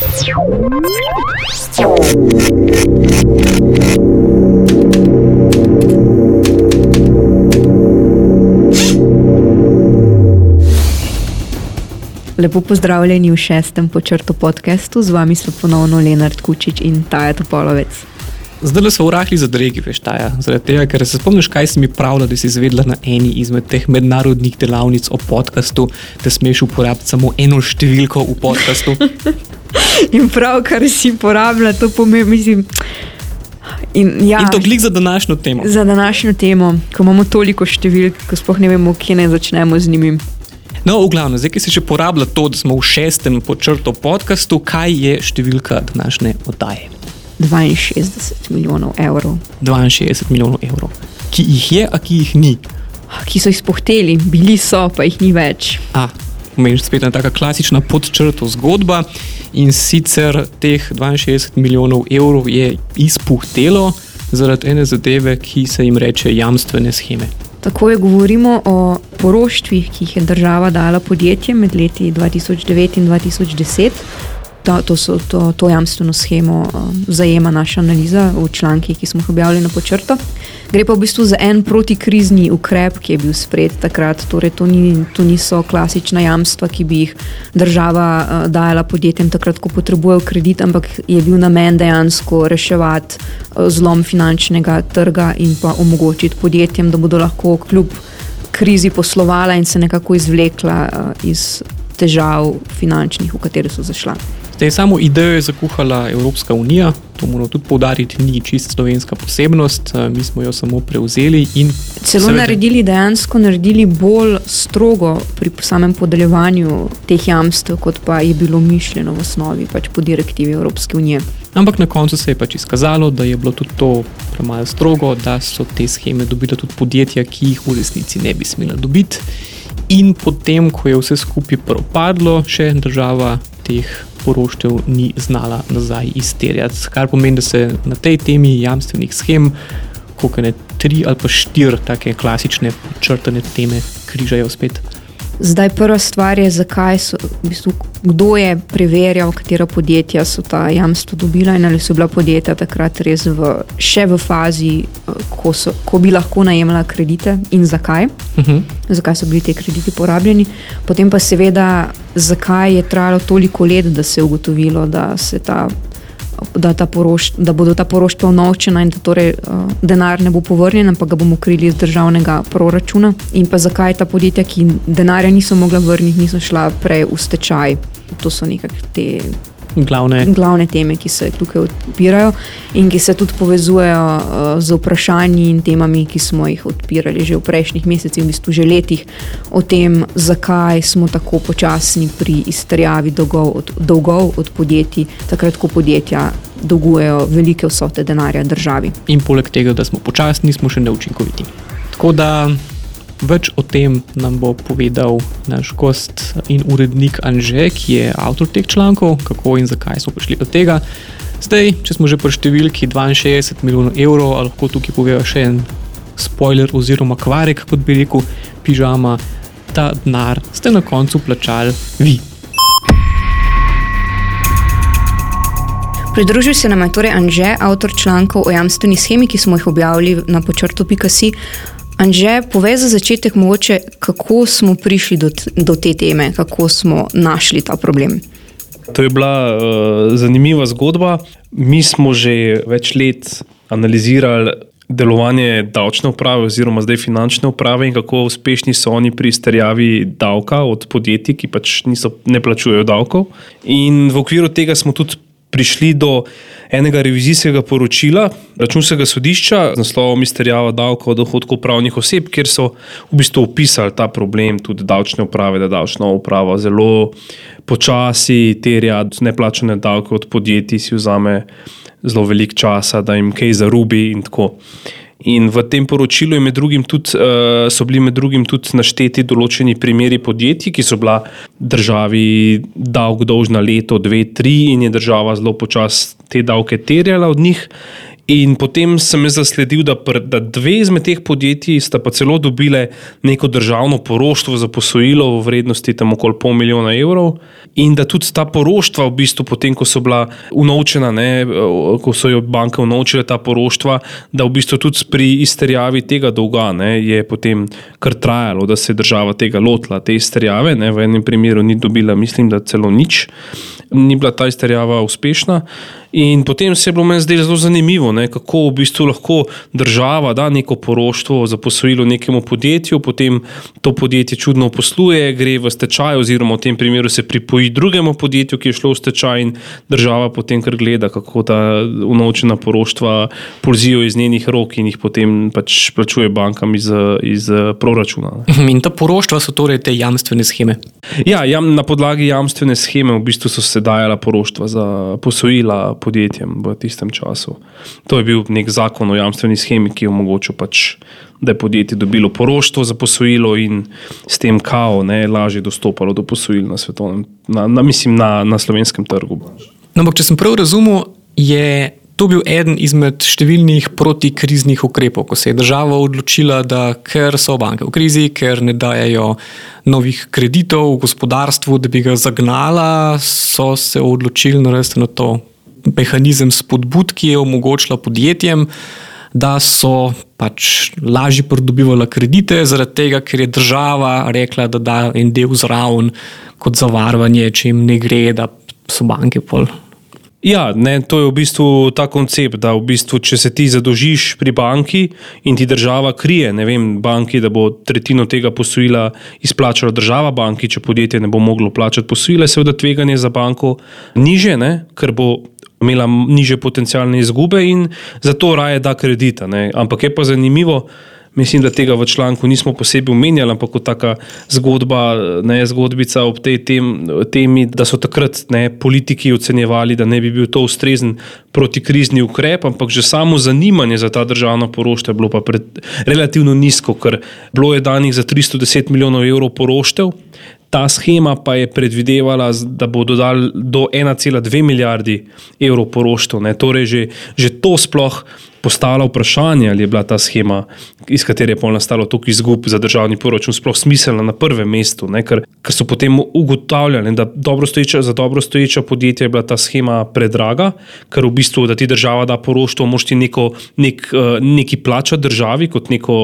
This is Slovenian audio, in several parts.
Lepo pozdravljeni v šestem počrtu podkastu, z vami so ponovno Leonard Kučič in Taja Topolovec. Zdaj le so urahli za dregi, veš, Taja. Zaradi tega, ker se spomniš, kaj si mi pravila, da si izvedla na eni izmed teh mednarodnih delavnic o podkastu, da smeš uporabiti samo eno številko v podkastu. in prav, kar si uporabljala, to pomeni, mislim. In, ja, in to glik za današnjo temo. Za današnjo temo, ko imamo toliko številk, ko sploh ne vemo, kje naj začnemo z njimi. No, v glavnem, zdaj, ki si še porablja to, da smo v šestem počrtu podkastu, kaj je številka današnje oddaje? 62 milijonov evrov. 62 milijonov evrov, ki jih je, a ki jih ni. Ki so jih spohteli, bili so, pa jih ni več. Meni je spet ena tako klasična podčrta zgodba. In sicer teh 62 milijonov evrov je izpuhtelo zaradi ene zadeve, ki se jim reče jamstvene scheme. Tako je govorimo o poroštvih, ki jih je država dala podjetjem med leti 2009 in 2010 to, to, so, to, to jamstveno schemo um, zajema naša analiza v člankih, ki smo jih objavili na počrto. Gre pa v bistvu za en protikrizni ukrep, ki je bil sprejet takrat. Torej, to, ni, to niso klasična jamstva, ki bi jih država uh, dajala podjetjem takrat, ko potrebujejo kredit, ampak je bil namen dejansko reševati uh, zlom finančnega trga in pa omogočiti podjetjem, da bodo lahko kljub krizi poslovala in se nekako izvlekla uh, iz težav finančnih, v katere so zašla. Zdaj, samo idejo je zakuhala Evropska unija, to moramo tudi povdariti, ni čist slovenska posebnost, eh, mi smo jo samo prevzeli. Celo seveda, naredili dejansko naredili bolj strogo pri samem podeljevanju teh jamstev, kot pa je bilo mišljeno v osnovi pač po direktivi Evropske unije. Ampak na koncu se je pač izkazalo, da je bilo tudi to premalo strogo, da so te scheme dobila tudi podjetja, ki jih v resnici ne bi smela dobiti. In potem, ko je vse skupaj propadlo, še država teh poroštev ni znala nazaj izterjati. Kar pomeni, da se na tej temi jamstvenih schem, kot ne tri ali pa štiri take klasične črtane teme, križajo spet. Zdaj, prva stvar je, zakaj so, v bistvu, kdo je preverjal, katera podjetja so ta jamstva dobila in ali so bila podjetja takrat res v, še v fazi, eh, ko, so, ko bi lahko najemala kredite in zakaj. Uh mhm. -huh. Zakaj so bili ti krediti porabljeni, potem pa seveda, zakaj je trajalo toliko let, da se je ugotovilo, da se ta da, porošt, da bodo ta poroštva unovčena in da torej, uh, denar ne bo povrnjen, ampak ga bomo krili iz državnega proračuna. In pa zakaj ta podjetja, ki denarja niso mogla vrniti, niso šla prej v stečaj. To so nekakšne glavne. glavne teme, ki se tukaj odpirajo in ki se tudi povezujejo uh, z vprašanji in temami, ki smo jih odpirali že v prejšnjih mesecih, v bistvu že letih, o tem, zakaj smo tako počasni pri izterjavi dolgov od, dolgov od podjetij, takrat, ko podjetja dolgujejo velike vsote denarja državi. In poleg tega, da smo počasni, smo še neučinkoviti. Tako da Več o tem nam bo povedal naš gost in urednik Anže, ki je avtor teh člankov, kako in zakaj smo prišli do tega. Zdaj, če smo že pri številki 62 milijonov evrov, lahko tukaj povem še en spoiler oziroma kvarek, kot bi rekel, pižama, ta denar ste na koncu plačali vi. Pridružil se nam je torej Anže, avtor člankov o jamstveni schemi, ki smo jih objavili na počrtu.si. Anže, povej za začetek, mogoče, kako smo prišli do, do te teme, kako smo našli ta problem. To je bila uh, zanimiva zgodba. Mi smo že več let analizirali delovanje davčne uprave, oziroma zdaj finančne uprave, in kako uspešni so oni pri izterjavi davka od podjetij, ki pač niso, ne plačujejo davkov. In v okviru tega smo tudi prišli do enega revizijskega poročila računskega sodišča z naslovom Izterjava davka od dohodkov pravnih oseb, kjer so v bistvu opisali ta problem, tudi davčne uprave, da davčna uprava zelo počasi terja neplačene davke od podjetij, si vzame zelo velik čas, da jim kaj zarubi in tako. In v tem poročilu tudi, uh, so bili med drugim tudi našteti določeni primeri podjetij, ki so bila državi dolg dolžna leto, dve, tri, in je država zelo počasi te davke terjala od njih. In potem sem jaz zasledil, da, pr, da dve izmed teh podjetij sta pa celo dobile neko državno poroštvo za posojilo v vrednosti tam okoli pol milijona evrov. In da tudi ta poroštva, v bistvu, potem, ko so bila unovčena, ne, ko so jo banke unovčile ta poroštva, da v bistvu tudi pri izterjavi tega dolga ne, je potem kar trajalo, da se je država tega lotila, te izterjave. Ne, v enem primeru ni dobila, mislim, da celo nič, ni bila ta izterjava uspešna. In potem se je bilo meni zdelo zelo zanimivo, ne, kako v bistvu lahko država da neko poroštvo za posojilo nekemu podjetju, potem to podjetje čudno posluje, gre v stečaj, oziroma v tem primeru se pripoji drugemu podjetju, ki je šlo v stečaj, in država potem kar gleda, kako ta unovčena poroštva polzijo iz njenih rok in jih potem pač plačuje bankam iz, iz proračuna. Ne. In ta poroštva so torej te jamstvene scheme? Ja, jam, na podlagi jamstvene scheme v bistvu so se dajala poroštva za posojila podjetjem v tistem času. To je bil nek zakon o jamstveni schemi, ki je omogočil, pač, da je podjetje dobilo poroštvo za posojilo in s tem kao ne, lažje dostopalo do posojil na svetovnem, na, na, mislim, na, na slovenskem trgu. No, ampak, če sem prav razumel, je. To bil eden izmed številnih protikriznih ukrepov, ko se je država odločila, da ker so banke v krizi, ker ne dajo novih kreditov v gospodarstvu, da bi ga zagnala, so se odločili narediti na to mehanizem spodbud, ki je omogočila podjetjem, da so pač lažje pridobivali kredite, zaradi tega, ker je država rekla, da da en del zraven kot zavarovanje, če jim ne gre, da so banke pol. Ja, ne, to je v bistvu ta koncept, da v bistvu, če se ti zadolžiš pri banki in ti država krije, ne vem, banki, da bo tretjino tega posojila izplačala država banki, če podjetje ne bo moglo plačati posojila, seveda tveganje za banko niže, ne, ker bo imela niže potencijalne izgube in zato raje da kredita. Ne. Ampak je pa zanimivo, mislim, da tega v članku nismo posebej omenjali, ampak kot taka zgodba, ne zgodbica ob tej tem, temi, da so takrat ne, politiki ocenjevali, da ne bi bil to ustrezen protikrizni ukrep, ampak že samo zanimanje za ta državna poroštva je bilo pa pred, relativno nizko, ker bilo je danih za 310 milijonov evrov poroštev. Ta schema pa je predvidevala, da bo dodal do 1,2 milijardi evrov poroštva. Torej, že, že to sploh postavlja vprašanje, ali je bila ta schema, iz katere je pol nastalo toliko izgub za državni proračun, sploh smiselna na prvem mestu. Ne, ker, ker so potem ugotavljali, da dobro stoječa, za dobro stoječa podjetja je bila ta schema predraga, ker v bistvu, da ti država da poroštvo, moš ti neko, nek, eh, neki plača državi kot neko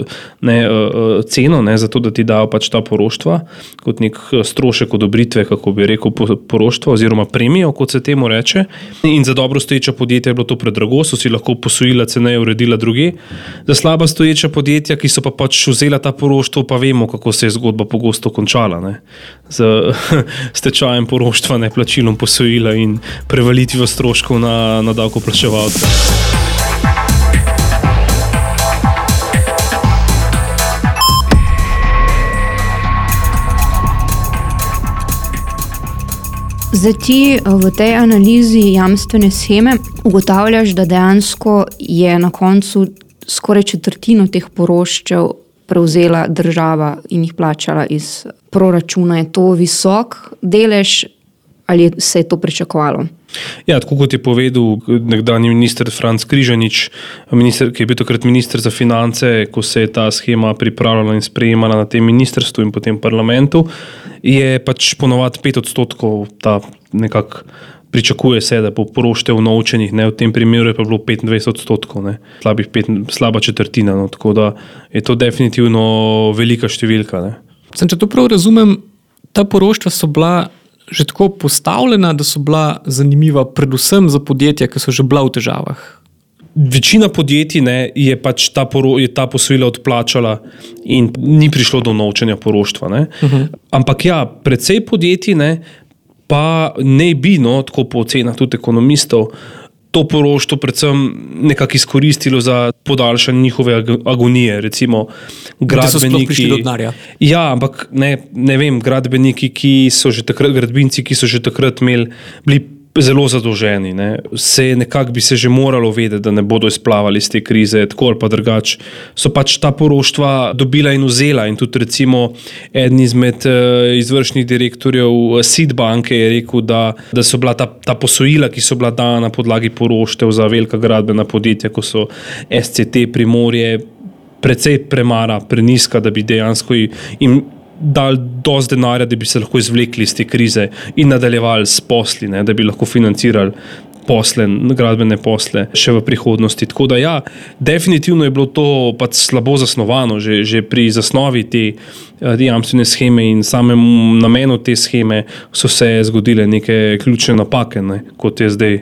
eh, ne, eh, ceno, ne, zato da ti dajo pač ta poroštva, kot nek strošek odobritve, kako bi rekel, poroštva oziroma premijo, kot se temu reče. In za dobro stoječa podjetja je bilo to predrago, so si lahko posodili posojila ceneje uredila druge. Za slaba stoječa podjetja, ki so pa pač vzela ta poroštvo, pa vemo, kako se je zgodba pogosto končala. Ne? Z stečajem poroštva, ne plačilom posojila in prevelitvijo stroškov na, na davkoplačevalce. Zdaj ti eh, v tej analizi jamstvene scheme ugotavljaš, da dejansko je na koncu skoraj četrtino teh poroščev prevzela država in jih plačala iz proračuna. Je to visok delež ali se je to pričakovalo? Ja, tako kot je povedal nekdanji minister Franz Križanič, minister, ki je bil takrat minister za finance, ko se je ta schema pripravljala in sprejemala na tem ministrstvu in potem parlamentu, je pač ponovadi pet odstotkov ta nekako. Pričakuje se, da bo poroštev naučenih, ne, v tem primeru je pa bilo 25 odstotkov, ne, slabih pet, slaba četrtina. No, tako da je to definitivno velika številka. Sem, če to prav razumem, ta poroštva so bila že tako postavljena, da so bila zanimiva, predvsem za podjetja, ki so že bila v težavah. Večina podjetij ne, je pač ta, poro, je ta posojila odplačala in ni prišlo do novčanja poroštva. Uh mhm. -huh. Ampak ja, predvsej podjetij ne, pa ne bi, no, tako po ocenah tudi ekonomistov, to poroštvo predvsem nekako izkoristilo za podaljšanje njihove agonije. Recimo, gradbeniki. Ja, ampak ne, ne vem, gradbeniki, ki so že takrat, gradbinci, ki so že takrat imeli, bili zelo zadolženi. Ne. Se nekako bi se že moralo vedeti, da ne bodo izplavali iz te krize, tako ali pa drugače. So pač ta poroštva dobila in vzela. In tudi, recimo, eden izmed uh, izvršnih direktorjev eh, SID banke je rekel, da, da so bila ta, ta posojila, ki so bila dana na podlagi poroštev za velika gradbena podjetja, kot so SCT, Primorje, precej premara, preniska, da bi dejansko jim dali dovolj denarja, da bi se lahko izvlekli iz te krize in nadaljevali s posli, ne, da bi lahko financirali. Posle, gradbene posle, še v prihodnosti. Tako da, ja, definitivno je bilo to pač slabo zasnovano, že, že pri zasnovi te, te eh, jamstvene scheme in samem namenu te scheme so se zgodile neke ključne napake, ne, kot je zdaj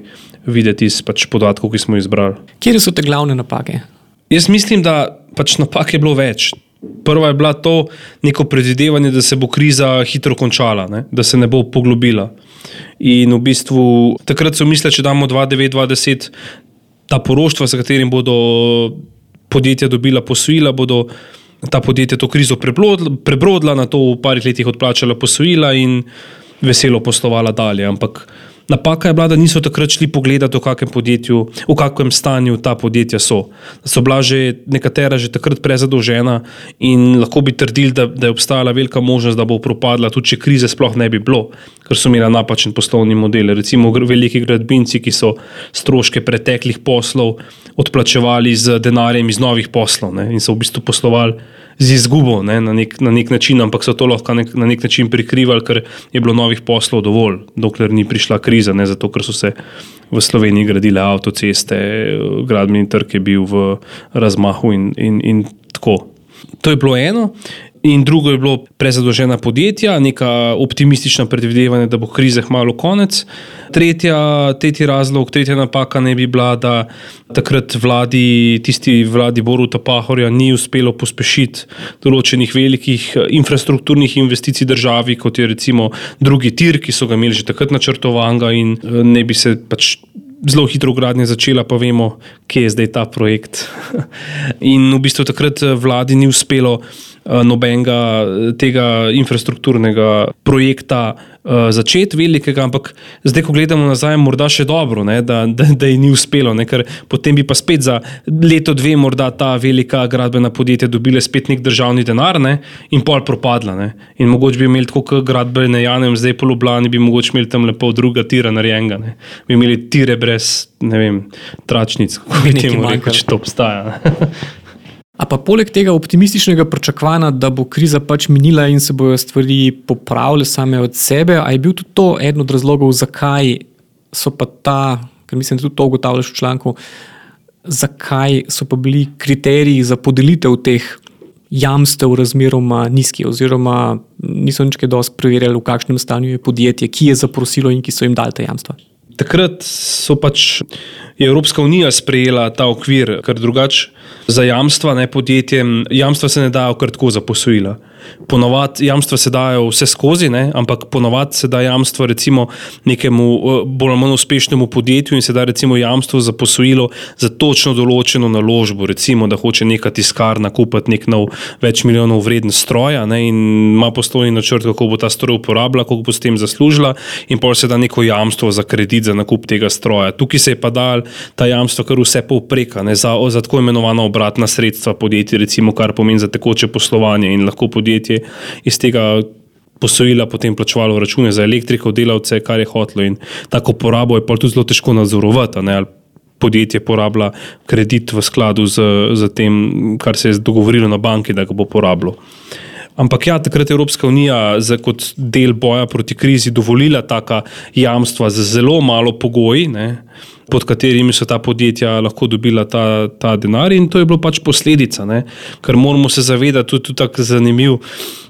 videti iz pač podatkov, ki smo jih izbrali. Kje so te glavne napake? Jaz mislim, da pač napak je bilo več. Prva je bila to neko predvidevanje, da se bo kriza hitro končala, ne? da se ne bo poglobila. In v bistvu takrat so mislili, če damo 2-9-20, ta poroštva, s katerim bodo podjetja dobila posojila, bodo ta podjetja to krizo prebrodila, na to v parih letih odplačala posojila in veselo poslovala dalje. Ampak Napaka je bila, da niso takrat šli pogledati, v kakšnem podjetju, v kakšnem stanju ta podjetja so. Da so bila že nekatera že takrat prezadolžena in lahko bi trdili, da, da je obstajala velika možnost, da bo propadla, tudi če krize sploh ne bi bilo, ker so imeli napačen poslovni model. Recimo veliki gradbinci, ki so stroške preteklih poslov odplačevali z denarjem iz novih poslov ne, in so v bistvu poslovali z izgubo ne, na, nek, na nek način, ampak so to lahko nek, na nek način prikrivali, ker je bilo novih poslov dovolj, dokler ni prišla kriza, ne zato, ker so se v Sloveniji gradile avtoceste, gradbeni trg je bil v razmahu in, in, in tako. To je bilo eno. In drugo je bilo prezadolžena podjetja, neka optimistična predvidevanja, da bo krize malo konec. Tretja, tretji razlog, tretja napaka ne bi bila, da takrat vladi, tisti vladi Boruta Pahorja ni uspelo pospešiti določenih velikih eh, infrastrukturnih investicij državi, kot je recimo drugi tir, ki so ga imeli že takrat načrtovanga in eh, ne bi se pač. Zelo hitro gradnja začela, pa vemo, kje je zdaj ta projekt. In v bistvu takrat eh, vladi ni uspelo nobenega eh, tega infrastrukturnega projekta uh, začeti velikega, ampak zdaj, ko gledamo nazaj, morda še dobro, ne, da, da, da ji ni uspelo, ne, ker potem bi pa spet za leto, dve, morda ta velika gradbena podjetja dobile spet nek državni denar ne, in pol propadla. Ne. In mogoče bi imeli tako, kot gradbene Janem, zdaj po Ljubljani, bi mogoče imeli tam lepo druga tira narejenega. Bi imeli tire brez, ne vem, tračnic, kako bi temu rekel, če to obstaja. A pa poleg tega optimističnega pričakovanja, da bo kriza pač minila in se bodo stvari popravile same od sebe, ali je bil tudi to eden od razlogov, zakaj so pa ta, ker mislim, da tudi to ugotavljaš v članku, zakaj so pa bili kriteriji za podelitev teh jamstev razmeroma nizki, oziroma niso nič kaj dosti preverjali, v kakšnem stanju je podjetje, ki je zaprosilo in ki so jim dali ta jamstva. Takrat so pač Evropska unija sprejela ta okvir, ker drugače za jamstva ne podjetjem, jamstva se ne dajo kar tako za posojila. Ponovadi jamstva se dajo vse skozi, ne? ampak ponovadi se da jamstvo recimo nekemu eh, bolj ali manj uspešnemu podjetju in se da recimo jamstvo za posojilo za točno določeno naložbo. Recimo, da hoče neka tiskarna kupiti nek nov več milijonov vreden stroj in ima poslovni načrt, kako bo ta stroj uporabljala, koliko bo s tem zaslužila, in pa se da neko jamstvo za kredit za nakup tega stroja. Tukaj se je pa dal ta jamstvo kar vse povpreka, ne? za, za tako imenovana obratna sredstva podjetij, recimo, kar pomeni za tekoče poslovanje in lahko podjetje podjetje iz tega posojila potem plačevalo račune za elektriko, delavce, kar je hotlo. In tako porabo je pa tudi zelo težko nadzorovati. Podjetje porablja kredit v skladu z, z tem, kar se je dogovorilo na banki, da ga bo porabilo. Ampak ja, takrat je Evropska unija za, kot del boja proti krizi dovolila taka jamstva z zelo malo pogoji. Ne pod katerimi so ta podjetja lahko dobila ta, ta denar, in to je bilo pač posledica. Ne? Ker moramo se zavedati, tudi, tudi tako zanimiv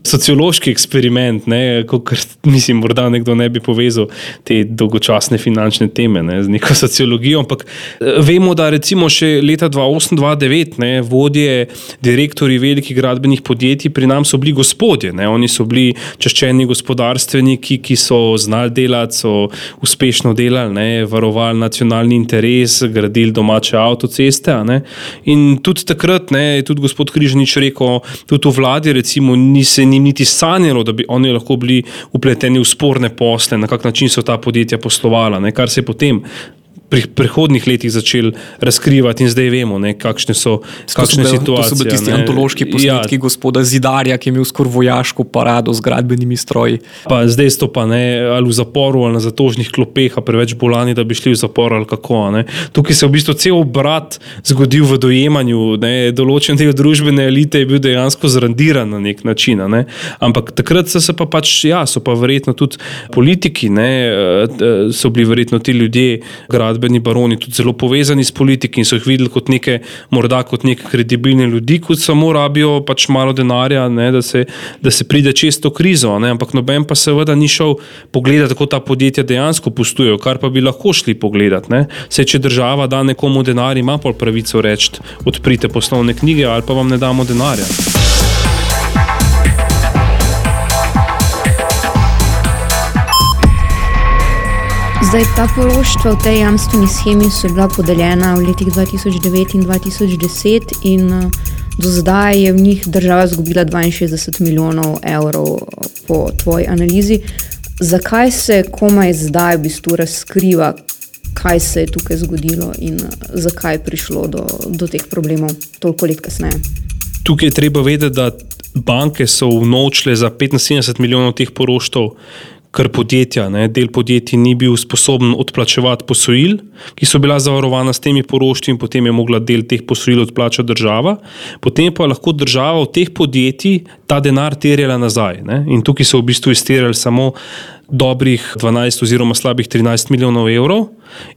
sociološki eksperiment, kot mislim, morda nekdo ne bi povezal te dolgočasne finančne teme ne, z neko sociologijo. Ampak eh, vemo, da recimo še leta 2008-2009 vodje, direktori velikih gradbenih podjetij pri nam so bili gospodje, ne? oni so bili češčeni gospodarstveniki, ki so znali delati, so uspešno delali, varovali nacionalne nacionalni interes, gradili domače avtoceste. In tudi takrat ne, je tudi gospod Križnič rekel, tudi v vladi, recimo, ni se jim niti sanjalo, da bi oni lahko bili upleteni v sporne posle, na kak način so ta podjetja poslovala, ne, kar se je potem pri prihodnih letih začeli razkrivati, in zdaj vemo, ne, kakšne so, kakšne to so, situacije. To so bili tisti ne. antološki posnetki ja. gospoda Zidarja, ki je imel skoraj vojaško parado z gradbenimi stroji. Pa zdaj so pa ne, ali v zaporu, ali na zatožnih klopeh, a preveč bolani, da bi šli v zapor ali kako. Ne. Tukaj se je v bistvu cel obrat zgodil v dojemanju. Ne. Določen del družbene elite je bil dejansko zrandiran na nek način. Ne. Ampak takrat so se pa pač, ja, so pa verjetno tudi politiki, ne, eh, so bili verjetno ti ljudje gradbeni gradbeni baroni tudi zelo povezani s politiki in so jih videli kot neke, morda kot neke kredibilne ljudi, kot samo rabijo pač malo denarja, ne, da, se, da se pride čez to krizo. Ne, ampak noben pa seveda ni šel pogledati, kako ta podjetja dejansko postujejo, kar pa bi lahko šli pogledati. Se, če država da nekomu denar, ima pol pravico reči: odprite poslovne knjige ali pa vam ne damo denarja. Zdaj, ta poroštva v tej jamstveni schemi so bila podeljena v letih 2009 in 2010, in uh, do zdaj je v njih država izgubila 62 milijonov evrov po tvoji analizi. Zakaj se komaj zdaj v bistvu razkriva, kaj se je tukaj zgodilo in uh, zakaj je prišlo do, do teh problemov toliko let kasneje? Tukaj je treba vedeti, da banke so vnočile za 75 milijonov teh poroštov kar podjetja, ne, del podjetij ni bil sposoben odplačevati posojil, ki so bila zavarovana s temi poroštvi, in potem je mogla del teh posojil odplačati država, potem pa je lahko država od teh podjetij ta denar terjala nazaj. Ne, in tukaj so v bistvu izterjali samo dobrih 12 oziroma slabih 13 milijonov evrov,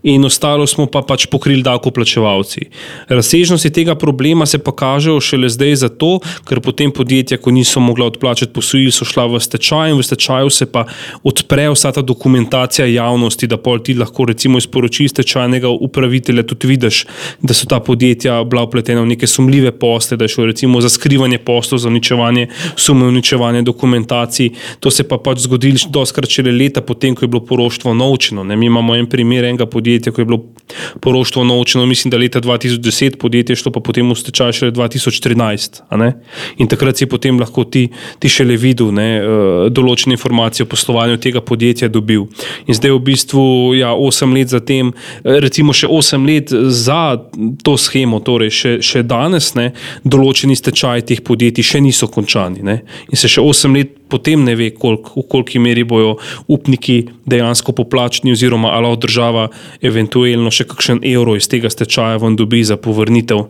in ostalo smo pa pač pokrili davkoplačevalci. Razsežnosti tega problema se pa kažejo šele zdaj zato, ker potem podjetja, ko niso mogla odplačati posojil, so šla v stečaj in v stečaju se pa odpre vsa ta dokumentacija javnosti, da pol ti lahko recimo iz poročil stečajnega upravitelja tudi vidiš, da so ta podjetja bila upletena v neke sumljive posle, da je šlo recimo za skrivanje poslov, za uničevanje, sume uničevanje dokumentacij. To se pa pač zgodilo doskrat šele leta potem, ko je bilo poroštvo naučeno. Mi imamo en primer enega podjetja, ko je bilo poroštvo naučeno, mislim, da leta 2010, podjetje šlo pa potem v stečaj šele 2013. In takrat si potem lahko ti, ti šele videl ne, eh, določene informacije o poslovanju tega podjetja dobil. In zdaj v bistvu, ja, osem let zatem, eh, recimo še osem let za to schemo, torej še, še danes, ne, določeni stečaji teh podjetij še niso končani. Ne. In se še osem let potem ne ve, kolik, v koliki meri bojo upniki dejansko poplačni, oziroma ali država eventualno še kakšen evro iz tega stečaja vam dobi za povrnitev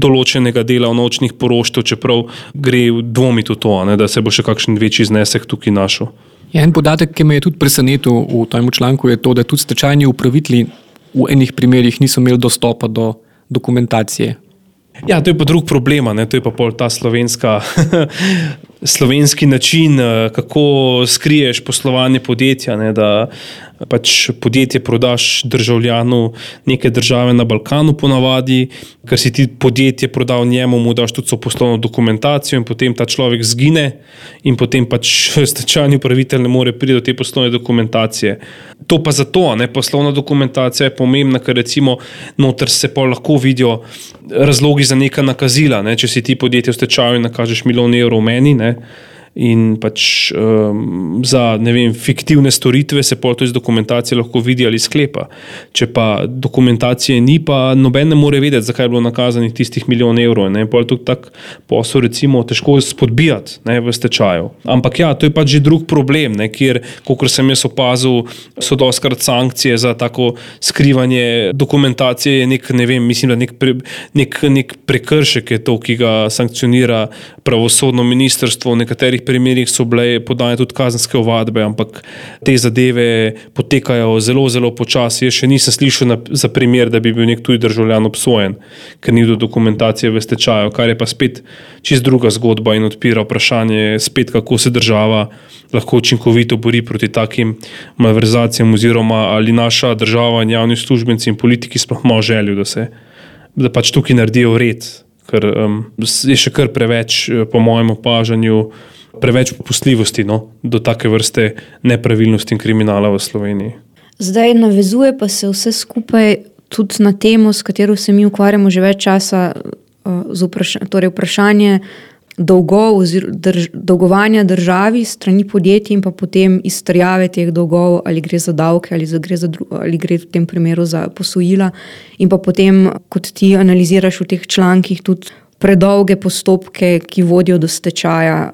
določenega dela nočnih poroštev, čeprav gre dvomiti v to, ne, da se bo še kakšen večji znesek tukaj našel. Ja, en podatek, ki me je tudi presenetil v tem članku, je to, da tudi stečajni upravitelji v enih primerjih niso imeli dostopa do dokumentacije. Ja, to je pa drug problem, ne? to je pa pol ta slovenska slovenski način, eh, kako skriješ poslovanje podjetja. Ne, da pač podjetje prodaš državljanu neke države na Balkanu, ponavadi, ker si ti podjetje prodal njemu, mu daš tudi poslovno dokumentacijo, in potem ta človek zgine, in potem pač stečajni upravitelj ne more priti do te poslovne dokumentacije. To pa zato, ne poslovna dokumentacija je pomembna, ker recimo noter se pa lahko vidijo razlogi za neka nakazila. Ne? Če si ti podjetje v stečaju in nakažeš milijon evrov meni. Ne? ne? In pač um, za vem, fiktivne storitve se pa to iz dokumentacije lahko vidi ali sklepa. Če pa dokumentacije ni, pa noben ne more vedeti, zakaj je bilo nakazanih tistih milijon evrov. Ne? Pa je to tak posel, recimo, težko spodbijati ne, v stečaju. Ampak ja, to je pač že drug problem, ne? kjer, kot sem jaz opazil, so doskrat sankcije za tako skrivanje dokumentacije. Nek, ne vem, mislim, da nek, pre, nek, nek prekršek je to, ki ga sankcionira pravosodno ministrstvo v nekaterih primerih so bile podane tudi kazenske ovadbe, ampak te zadeve potekajo zelo, zelo počasi. Jaz še nisem slišal na, za primer, da bi bil nek tuji državljan obsojen, ker ni do dokumentacije v stečaju, kar je pa spet čist druga zgodba in odpira vprašanje, spet, kako se država lahko učinkovito bori proti takim malverzacijam, oziroma ali naša država in javni službenci in politiki sploh imajo željo, da se da pač tukaj naredijo red. Ker um, je še kar preveč, po mojem opažanju, preveč popustljivosti no, do take vrste nepravilnosti in kriminala v Sloveniji. Zdaj navezuje pa se vse skupaj tudi na temo, s katero se mi ukvarjamo že več časa, uh, vpraš torej vprašanje dolgov, drž dolgovanja državi, strani podjetij in pa potem izterjave teh dolgov, ali gre za davke, ali, za, gre, za ali gre v tem primeru za posojila. In pa potem, kot ti analiziraš v teh člankih, tudi predolge postopke, ki vodijo do stečaja.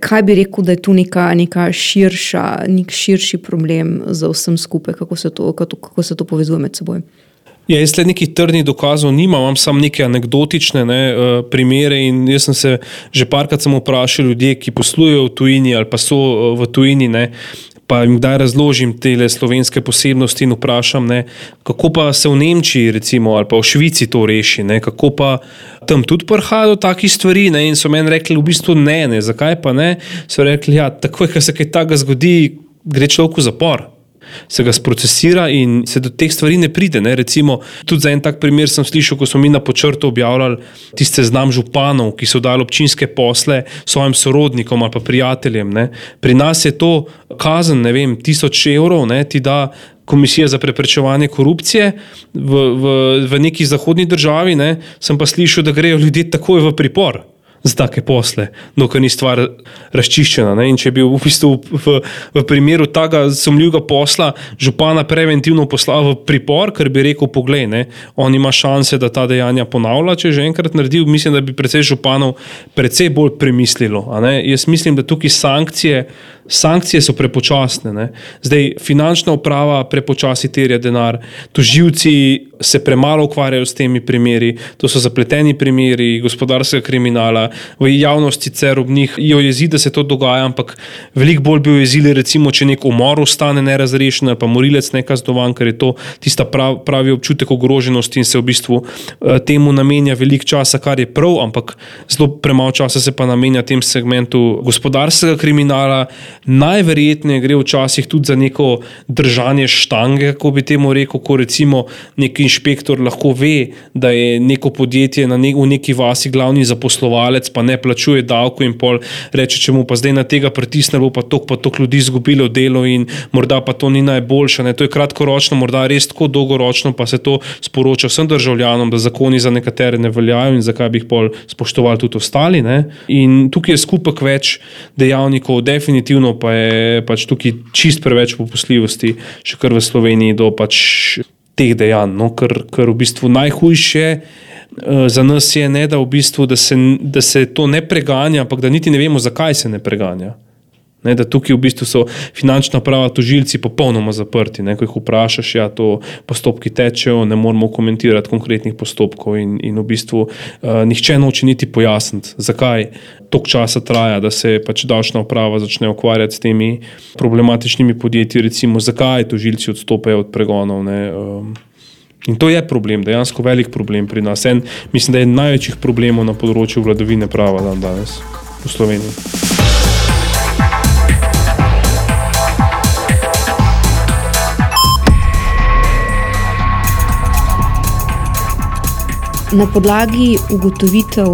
Kaj bi rekel, da je tu neka, neka širša, nek širši problem za vsem skupaj, kako se to, kako, kako se to povezuje med seboj? Ja, jaz le nekih trdnih dokazov nimam, imam samo neke anekdotične ne, uh, primere. Jaz sem se že parkrat vprašal ljudi, ki poslujejo v tujini ali pa so uh, v tujini. Ne, Pa jim kdaj razložim te slovenske posebnosti in vprašam, ne, kako pa se v Nemčiji, recimo, ali pa v Švici to reši, ne, kako pa tam tudi prihaja do takih stvari. Ne, in so meni rekli, v bistvu ne, ne, zakaj pa ne. So rekli, da ja, takoj, ko se kaj takega zgodi, gre človek v zapor se ga sprocesira in se do teh stvari ne pride. Ne? Recimo, tudi za en tak primer sem slišal, ko smo mi na počrtu objavljali tiste znam županov, ki so dali občinske posle svojim sorodnikom ali pa prijateljem. Ne? Pri nas je to kazen, ne vem, tisoč evrov, ne? ti da. Komisija za preprečevanje korupcije v, v, v neki zahodni državi, ne, sem pa slišal, da grejo ljudje takoj v pripor za take posle, dokler ni stvar razčiščena. Ne? In če bi v, bistvu v, v primeru tega sumljivega posla župana preventivno poslal v pripor, ker bi rekel: Poglej, ne? on ima šanse, da ta dejanja ponavlja, če že enkrat naredil, mislim, da bi precej županov precej bolj premislilo. Jaz mislim, da tukaj sankcije sankcije so prepočasne. Ne? Zdaj, finančna uprava prepočasi terja denar, toživci se premalo ukvarjajo s temi primeri, to so zapleteni primeri gospodarskega kriminala. V javnosti sicer ob njih. Jo jezi, da se to dogaja, ampak veliko bolj bi jo jezili, recimo, če nek umor ostane nerazrešen ali pa morilec nekazdovan, ker je to tista prav, pravi občutek ogroženosti in se v bistvu uh, temu namenja veliko časa, kar je prav, ampak zelo premalo časa se pa namenja tem segmentu gospodarskega kriminala, Najverjetneje gre včasih tudi za neko držanje štange, kako bi temu rekel, ko recimo neki inšpektor lahko ve, da je neko podjetje na nek, v neki vasi glavni zaposlovalec, pa ne plačuje davko in pol reče, če mu pa zdaj na tega pritisne, bo pa tok pa tok ljudi izgubilo delo in morda pa to ni najboljše. Ne. To je kratkoročno, morda res tako dolgoročno, pa se to sporoča vsem državljanom, da zakoni za nekatere ne veljajo in zakaj bi jih pol spoštovali tudi ostali. Ne. In tukaj je skupek več dejavnikov, definitivno pa je pač tukaj čist preveč popustljivosti, še kar v Sloveniji, do pač teh dejanj. No, ker, ker v bistvu najhujše uh, za nas je, ne, da, v bistvu, da, se, da se to ne preganja, ampak da niti ne vemo, zakaj se ne preganja. Ne, da tukaj v bistvu so finančna prava tožilci popolnoma zaprti. Ne, ko jih vprašaš, ja, to postopki tečejo, ne moramo komentirati konkretnih postopkov, in, in v bistvu uh, nihče noče niti pojasniti, zakaj toliko časa traja, da se pač davčna uprava začne ukvarjati s temi problematičnimi podjetji, recimo, zakaj tožilci odstopajo od pregonov. Ne, um, In to je problem, dejansko velik problem pri nas. En, mislim, da je največjih problemov na področju vladavine prava dan danes v Sloveniji. Na podlagi ugotovitev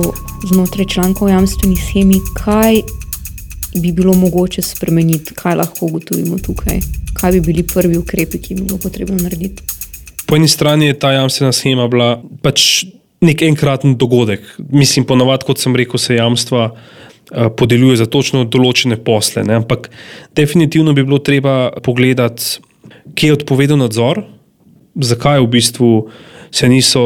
znotraj člankov o jamstveni schemi, kaj bi bilo mogoče spremeniti, kaj lahko ugotovimo tukaj, kaj bi bili prvi ukrepi, ki bi bilo potrebno narediti. Po eni strani je ta jamstvena schema bila pač nek enkraten dogodek. Mislim, ponovadi, kot sem rekel, se jamstva uh, podeljuje za točno določene posle. Ne? Ampak definitivno bi bilo treba pogledati, kje je odpovedal nadzor, zakaj v bistvu se niso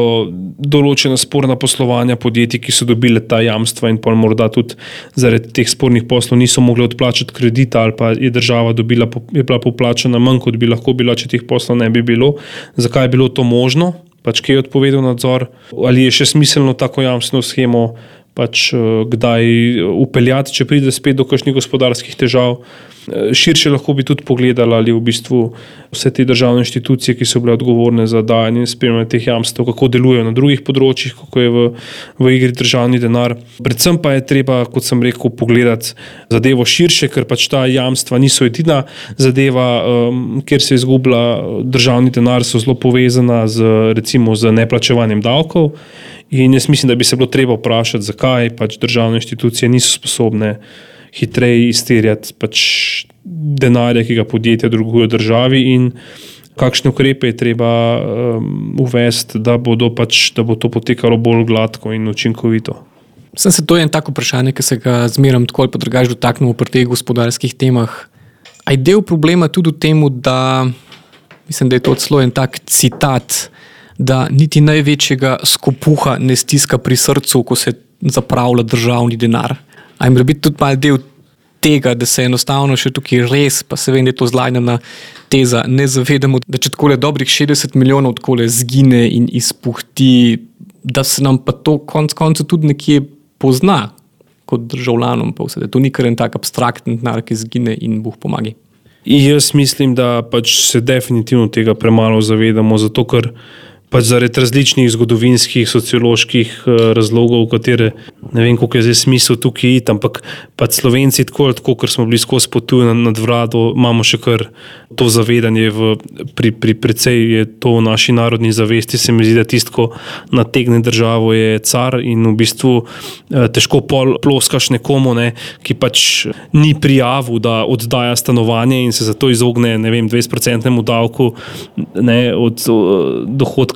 določena sporna poslovanja podjetij, ki so dobile ta jamstva in pa morda tudi zaradi teh spornih poslov niso mogli odplačati kredita ali pa je država dobila, je bila poplačena manj, kot bi lahko bila, če teh poslov ne bi bilo. Zakaj je bilo to možno? Pač, kje je odpovedal nadzor, ali je še smiselno tako jamstveno schemo pač, uh, kdaj upeljati, če pride spet do kakšnih gospodarskih težav. Eh, širše lahko bi tudi pogledali, ali v bistvu vse te državne inštitucije, ki so bile odgovorne za dajanje in spremljanje teh jamstev, kako delujejo na drugih področjih, kako je v, v igri državni denar. Predvsem pa je treba, kot sem rekel, pogledati zadevo širše, ker pač ta jamstva niso edina zadeva, um, kjer se izgublja državni denar, so zelo povezana z, recimo, z neplačevanjem davkov. In jaz mislim, da bi se bilo treba vprašati, zakaj pač državne inštitucije niso sposobne hitreje izterjati pač denarja, ki ga podjetja drugujo državi, in kakšne ukrepe je treba um, uvesti, da, pač, da bo to potekalo bolj gladko in učinkovito. Sem se to je en tako vprašanje, ki se ga zmeram tako ali pa drugače dotaknemo pri teh gospodarskih temah. Aj del problema tudi v tem, da mislim, da je to celo en tak citat, da niti največjega skopuha ne stiska pri srcu, ko se zapravlja državni denar. Aj mora biti tudi mal del tega, da se enostavno še tukaj res, pa se vem, da je to zlajna teza, ne zavedamo, da če tako le dobrih 60 milijonov tako le zgine in izpuhti, da se nam pa to konec koncev tudi nekje pozna kot državljanom, pa vse, da to ni kar en tak abstraktni denar, ki zgine in boh pomagi. Jaz mislim, da pač se definitivno tega premalo zavedamo, zato ker pač zaradi različnih zgodovinskih, socioloških uh, razlogov, katere ne vem, koliko je zdaj smisel tukaj iti, ampak pač Slovenci, tako ali tako, ker smo bili skozi potuj nad vlado, imamo še kar to zavedanje, v, pri, pri precej je to v naši narodni zavesti, se mi zdi, da tisto, na tegne državo je car in v bistvu uh, težko pol ploskaš nekomu, ne, ki pač ni prijavil, da oddaja stanovanje in se zato izogne, ne vem, 20-procentnemu davku ne, od uh,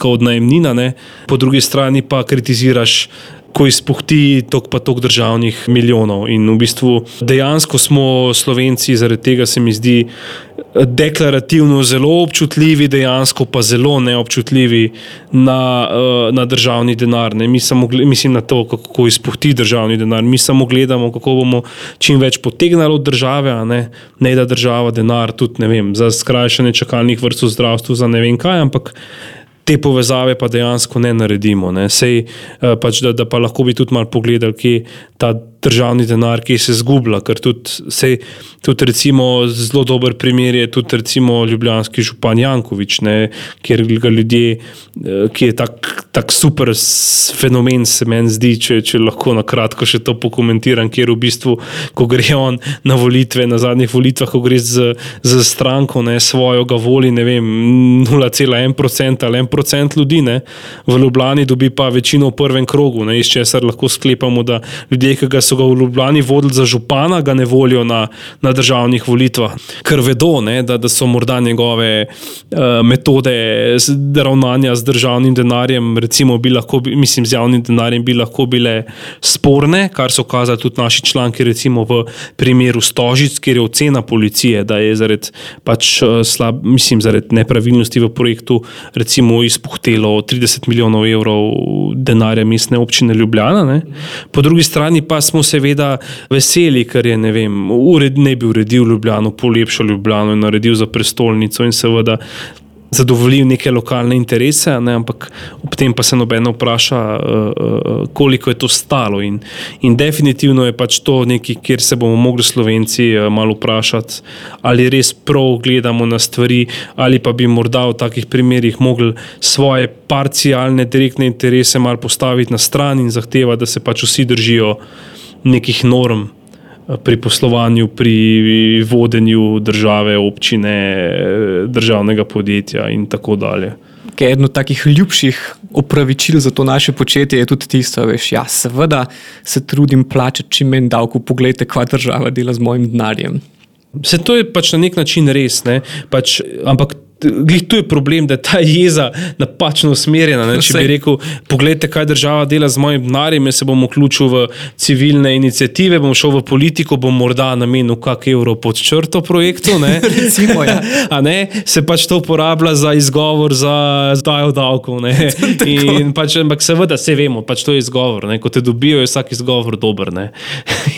dohodka od najemnina, ne? po drugi strani pa kritiziraš, ko izpuhti tok pa tok državnih milijonov. In v bistvu dejansko smo Slovenci, zaradi tega se mi zdi deklarativno zelo občutljivi, dejansko pa zelo neobčutljivi na, eh, na državni denar. Ne? Mi samo mislim na to, kako izpuhti državni denar. Mi samo gledamo, kako bomo čim več potegnili od države, ne? ne da država denar tudi vem, za skrajšanje čakalnih vrst v zdravstvu, za ne vem kaj, ampak te povezave pa dejansko ne naredimo. Ne. Sej, eh, pač, da, da pa lahko bi tudi malo pogledali, kje ta državni denar, ki se zgublja. Ker tudi, sej, tudi recimo, zelo dober primer je tudi recimo Ljubljanski župan Jankovič, ne, kjer ga ljudje, eh, ki je tak, tak super fenomen, se meni zdi, če, če lahko na kratko še to pokomentiram, kjer v bistvu, ko gre on na volitve, na zadnjih volitvah, ko gre z, z stranko, ne svojo ga voli, ne vem, 0,1% ali 1% ljudi, ne, v Ljubljani dobi pa večino v prvem krogu, ne, iz česar lahko sklepamo, da ljudje, ki ga so ga v Ljubljani vodili za župana, ga ne volijo na, na državnih volitvah, ker vedo, ne, da, da so morda njegove uh, metode ravnanja z državnim denarjem, recimo, lahko, mislim, z javnim denarjem, bi lahko bile sporne, kar so kazali tudi naši članki, recimo v primeru Stožic, kjer je ocena policije, da je zaradi, pač, uh, slab, mislim, zaradi nepravilnosti v projektu recimo, izpuhtelo 30 milijonov evrov denarja mestne občine Ljubljana. Ne. Po drugi strani pa smo seveda veseli, ker je ne, vem, ured, ne bi uredil Ljubljano, polepšal Ljubljano in naredil za prestolnico in seveda zadovoljil neke lokalne interese, ne, ampak ob tem pa se nobeno vpraša, uh, uh, koliko je to stalo. In, in definitivno je pač to nekaj, kjer se bomo mogli Slovenci uh, malo vprašati, ali res prav gledamo na stvari, ali pa bi morda v takih primerih mogli svoje parcialne, direktne interese malo postaviti na stran in zahtevati, da se pač vsi držijo nekih norm eh, pri poslovanju, pri vodenju države, občine, državnega podjetja in tako dalje. Eno takih ljubših opravičil za to naše početje je tudi tisto, da ja, seveda se trudim plačati čim manj davkov, pogledajte, kaj država dela z mojim denarjem. Se to je pač na nek način res, ne? pač, ampak Glih, tu je problem, da je ta jeza napačno usmerjena. Ne? Če bi rekel, pogledajte, kaj država dela z mojim denarjem, jaz se bom vključil v civilne inicijative, bom šel v politiko, bom morda namenil kak evro pod črto projektu. Recimo, ja. ne? Se pač to uporablja za izgovor za zdajo davkov. Pač, ampak seveda, vse vemo, pač to je izgovor. Ne? Ko te dobijo, je vsak izgovor dober.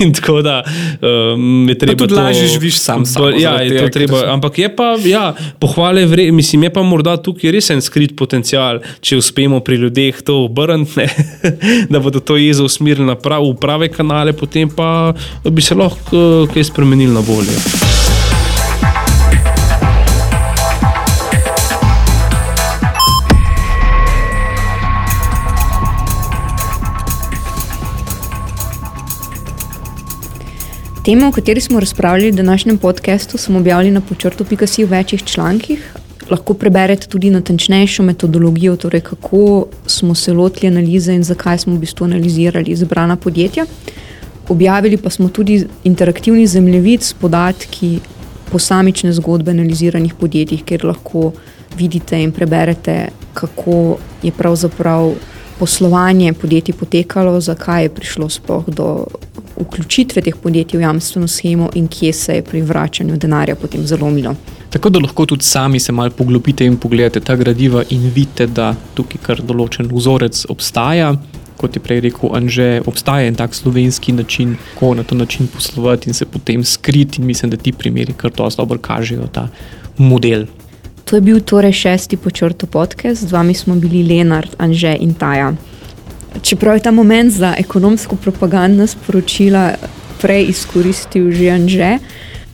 In tako da um, je treba. Tudi lažje živiš sam. Ja, je to treba. Ampak je pa, ja, pohvale vre, mislim, je pa morda tukaj res en skrit potencial, če uspemo pri ljudeh to obrniti, da bodo to jezo usmerili prav, v prave kanale, potem pa bi se lahko uh, kaj spremenili na bolje. Tema, o kateri smo razpravljali v današnjem podkastu, smo objavili na počrtu.si v večjih člankih. Lahko preberete tudi natančnejšo metodologijo, torej kako smo se lotili analize in zakaj smo v bistvu analizirali izbrana podjetja. Objavili pa smo tudi interaktivni zemljevid s podatki posamične zgodbe analiziranih podjetij, kjer lahko vidite in preberete, kako je pravzaprav poslovanje podjetij potekalo, zakaj je prišlo sploh do vključitve teh podjetij v jamstveno schemo in kje se je pri vračanju denarja potem zalomilo. Tako da lahko tudi sami se malo poglobite in pogledate ta gradiva in vidite, da tukaj kar določen vzorec obstaja. Kot je prej rekel Anže, obstaja en tak slovenski način, kako na ta način poslovati in se potem skriti. In mislim, da ti primeri kar dosti dobro kažejo ta model. To je bil torej šesti počrto podcast, z vami smo bili Lenard, Anže in Taja. Čeprav je ta moment za ekonomsko propagandna sporočila prej izkoristil že Anže.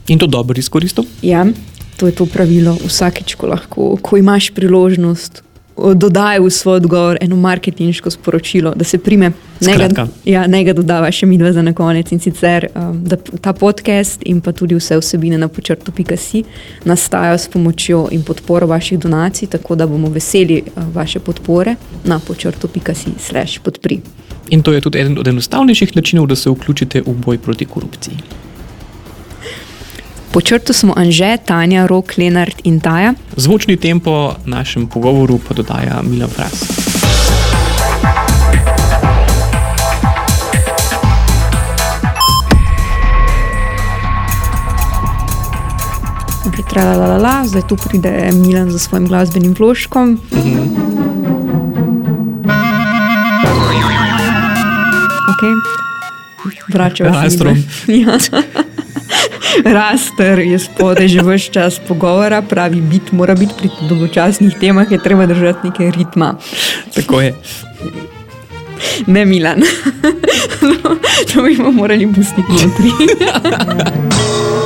In to dobro izkoristil? Ja, to je to pravilo. Vsakeč, ko, lahko, ko imaš priložnost, dodaj v svoj odgovor eno marketinško sporočilo, da se prime. Skratka. Ja, ne ga dodava še mi dva za na konec. In sicer um, da ta podcast in pa tudi vse vsebine na počrtu.si nastajajo s pomočjo in podporo vaših donacij, tako da bomo veseli uh, vaše podpore na počrtu.si slash podpri. In to je tudi eden od enostavnejših načinov, da se vključite v boj proti korupciji. Po črtu smo Anže, Tanja, Rok, Lenart in Taja. Zvočni tempo našemu pogovoru pa dodaja Milan Fras. Okay, tralalala, zdaj tu pride Milan za svojim glasbenim vložkom. Okay. Vračajo se. Rastrom. Ja. Raster je spodaj že vse čas pogovora, pravi bit mora biti pri dolgočasnih temah, je treba držati nekaj ritma. Tako je. Ne Milan. No, to bi morali pustiti notri.